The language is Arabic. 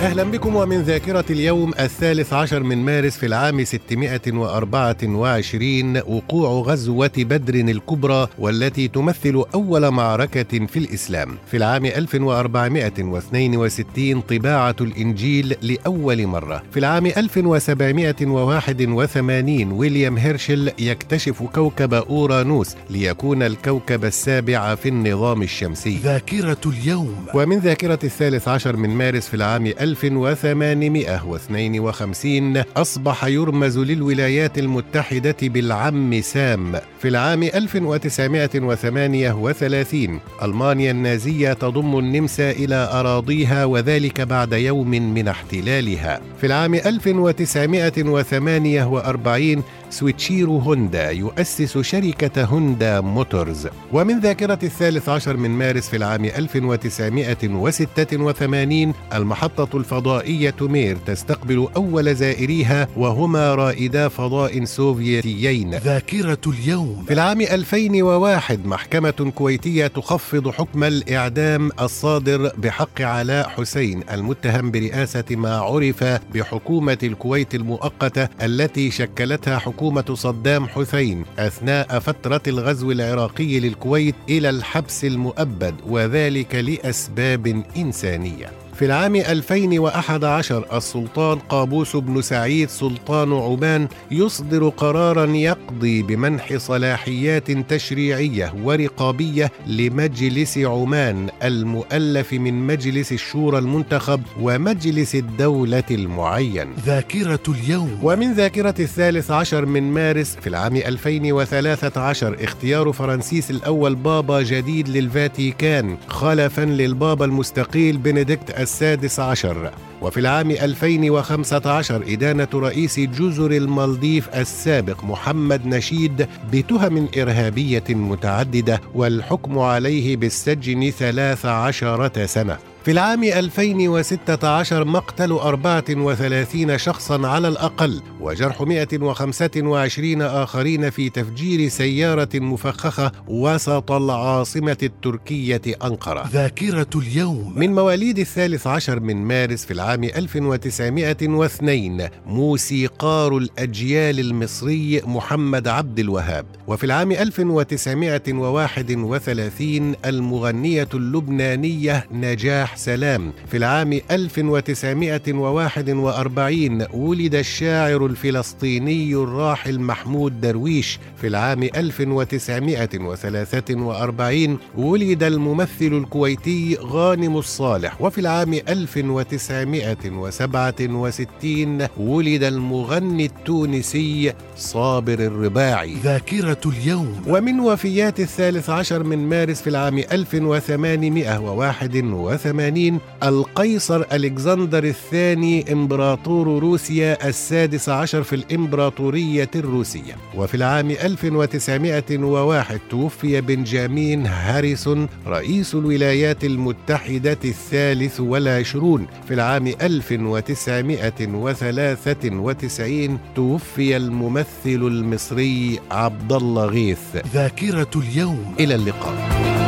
أهلا بكم ومن ذاكرة اليوم الثالث عشر من مارس في العام 624 وقوع غزوة بدر الكبرى والتي تمثل أول معركة في الإسلام. في العام 1462 طباعة الإنجيل لأول مرة. في العام 1781 ويليام هيرشل يكتشف كوكب أورانوس ليكون الكوكب السابع في النظام الشمسي. ذاكرة اليوم. ومن ذاكرة الثالث عشر من مارس في العام 1852 أصبح يرمز للولايات المتحدة بالعم سام في العام 1938 ألمانيا النازية تضم النمسا إلى أراضيها وذلك بعد يوم من احتلالها. في العام 1948 سويتشيرو هوندا يؤسس شركة هوندا موتورز. ومن ذاكرة الثالث عشر من مارس في العام 1986 المحطة الفضائية مير تستقبل أول زائريها وهما رائدا فضاء سوفيتيين. ذاكرة اليوم. في العام 2001 محكمة كويتية تخفض حكم الإعدام الصادر بحق علاء حسين المتهم برئاسة ما عرف بحكومة الكويت المؤقتة التي شكلتها حكومة صدام حسين أثناء فترة الغزو العراقي للكويت إلى الحبس المؤبد وذلك لأسباب إنسانية. في العام 2011 السلطان قابوس بن سعيد سلطان عمان يصدر قرارا يقضي بمنح صلاحيات تشريعية ورقابية لمجلس عمان المؤلف من مجلس الشورى المنتخب ومجلس الدولة المعين. ذاكرة اليوم ومن ذاكرة الثالث عشر من مارس في العام 2013 اختيار فرانسيس الأول بابا جديد للفاتيكان خلفا للبابا المستقيل بنديكت السادس عشر. وفي العام 2015 إدانة رئيس جزر المالديف السابق محمد نشيد بتهم إرهابية متعددة والحكم عليه بالسجن 13 سنة. في العام 2016 مقتل 34 شخصا على الأقل وجرح 125 آخرين في تفجير سيارة مفخخة وسط العاصمة التركية أنقرة. ذاكرة اليوم. من مواليد الثالث عشر من مارس في العام 1902 موسيقار الأجيال المصري محمد عبد الوهاب. وفي العام 1931 المغنية اللبنانية نجاح سلام. في العام 1941 ولد الشاعر الفلسطيني الراحل محمود درويش. في العام 1943 ولد الممثل الكويتي غانم الصالح. وفي العام 1967 ولد المغني التونسي صابر الرباعي. ذاكرة اليوم. ومن وفيات الثالث عشر من مارس في العام 1881 1980 القيصر ألكسندر الثاني إمبراطور روسيا السادس عشر في الإمبراطورية الروسية. وفي العام 1901 توفي بنجامين هاريسون رئيس الولايات المتحدة الثالث والعشرون. في العام 1993 توفي الممثل المصري عبد الله غيث. ذاكرة اليوم. إلى اللقاء.